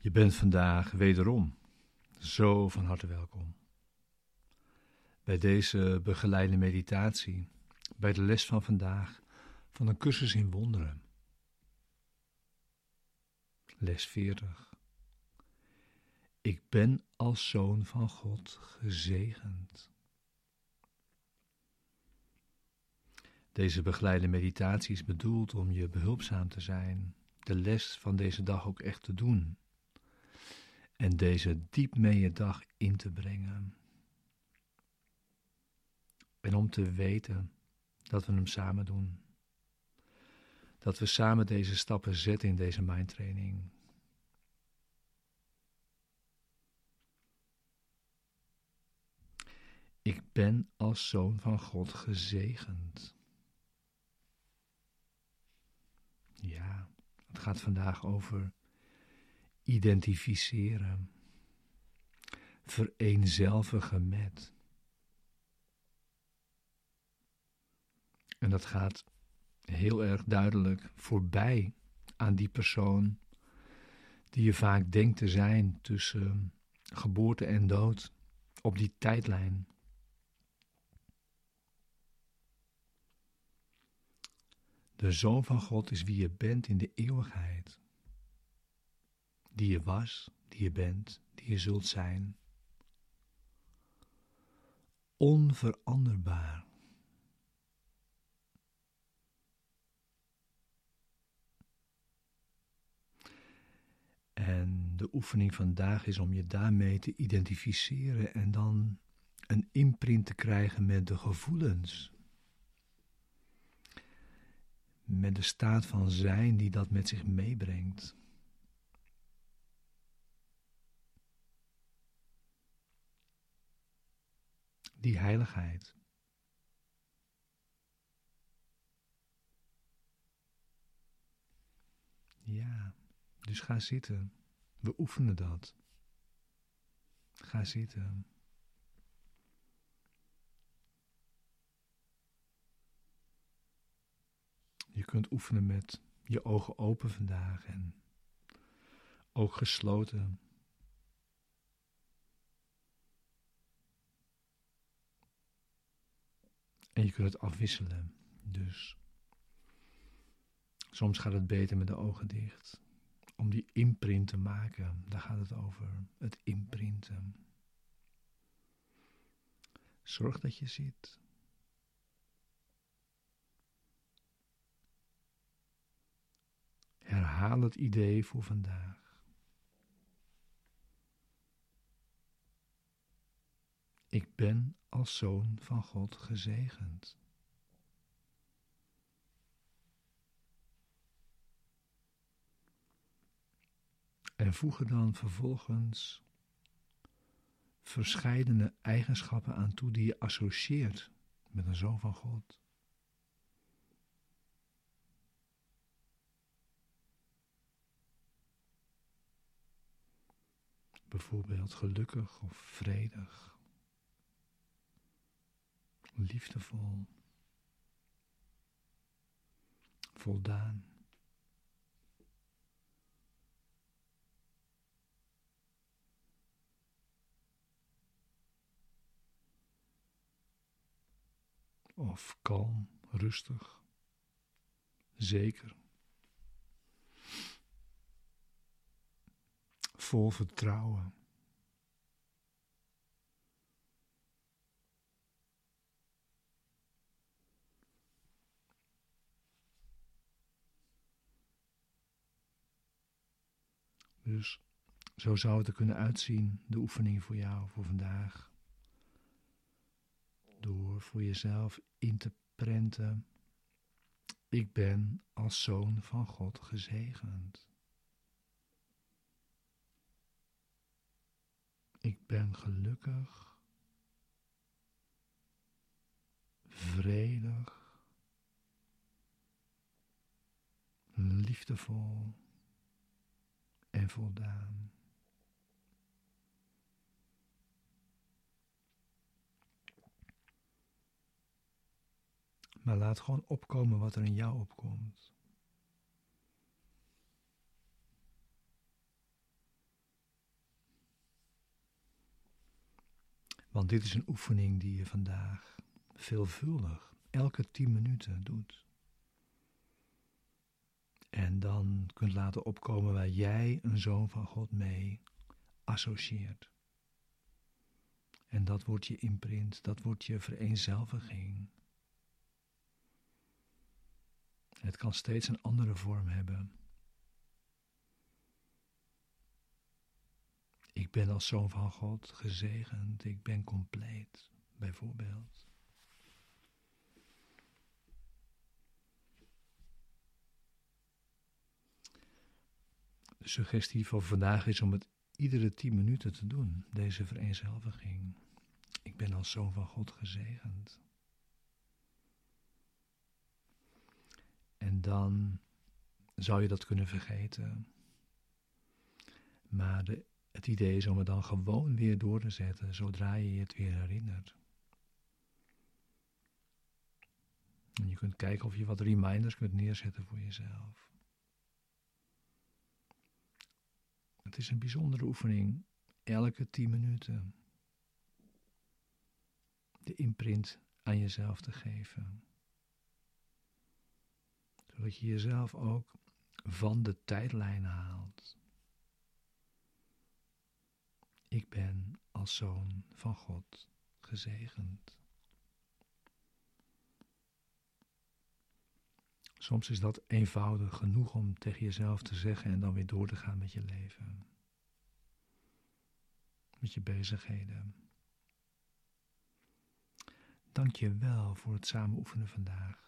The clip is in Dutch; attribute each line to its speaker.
Speaker 1: Je bent vandaag wederom zo van harte welkom. Bij deze begeleide meditatie, bij de les van vandaag van een cursus in wonderen. Les 40. Ik ben als zoon van God gezegend. Deze begeleide meditatie is bedoeld om je behulpzaam te zijn, de les van deze dag ook echt te doen en deze diep mee je dag in te brengen. En om te weten dat we hem samen doen. Dat we samen deze stappen zetten in deze mindtraining. Ik ben als zoon van God gezegend. Ja, het gaat vandaag over identificeren, vereenzelvigen met. En dat gaat heel erg duidelijk voorbij aan die persoon die je vaak denkt te zijn tussen geboorte en dood op die tijdlijn. De Zoon van God is wie je bent in de eeuwigheid die je was, die je bent, die je zult zijn. Onveranderbaar. En de oefening vandaag is om je daarmee te identificeren en dan een imprint te krijgen met de gevoelens. Met de staat van zijn die dat met zich meebrengt. Die heiligheid. Ja, dus ga zitten. We oefenen dat. Ga zitten. Je kunt oefenen met je ogen open vandaag en ook gesloten. En je kunt het afwisselen. Dus soms gaat het beter met de ogen dicht. Om die imprint te maken, daar gaat het over. Het imprinten. Zorg dat je ziet. Herhaal het idee voor vandaag. Ik ben als zoon van God gezegend. En voeg er dan vervolgens verscheidene eigenschappen aan toe die je associeert met een zoon van God. Bijvoorbeeld gelukkig of vredig liefdevol, voldaan. Of kalm, rustig, zeker. Vol vertrouwen. Dus zo zou het er kunnen uitzien, de oefening voor jou, voor vandaag. Door voor jezelf in te prenten. Ik ben als zoon van God gezegend. Ik ben gelukkig, vredig, liefdevol voldaan. Maar laat gewoon opkomen wat er in jou opkomt. Want dit is een oefening die je vandaag veelvuldig, elke tien minuten doet. En dan kunt laten opkomen waar jij een zoon van God mee associeert. En dat wordt je imprint, dat wordt je vereenzelviging. Het kan steeds een andere vorm hebben. Ik ben als zoon van God gezegend, ik ben compleet, bijvoorbeeld. De suggestie van vandaag is om het iedere tien minuten te doen, deze vereenzelviging. Ik ben als zoon van God gezegend. En dan zou je dat kunnen vergeten. Maar de, het idee is om het dan gewoon weer door te zetten zodra je je het weer herinnert. En je kunt kijken of je wat reminders kunt neerzetten voor jezelf. Het is een bijzondere oefening, elke tien minuten. De imprint aan jezelf te geven. Zodat je jezelf ook van de tijdlijn haalt. Ik ben als zoon van God gezegend. Soms is dat eenvoudig genoeg om tegen jezelf te zeggen en dan weer door te gaan met je leven. Met je bezigheden. Dank je wel voor het samen oefenen vandaag.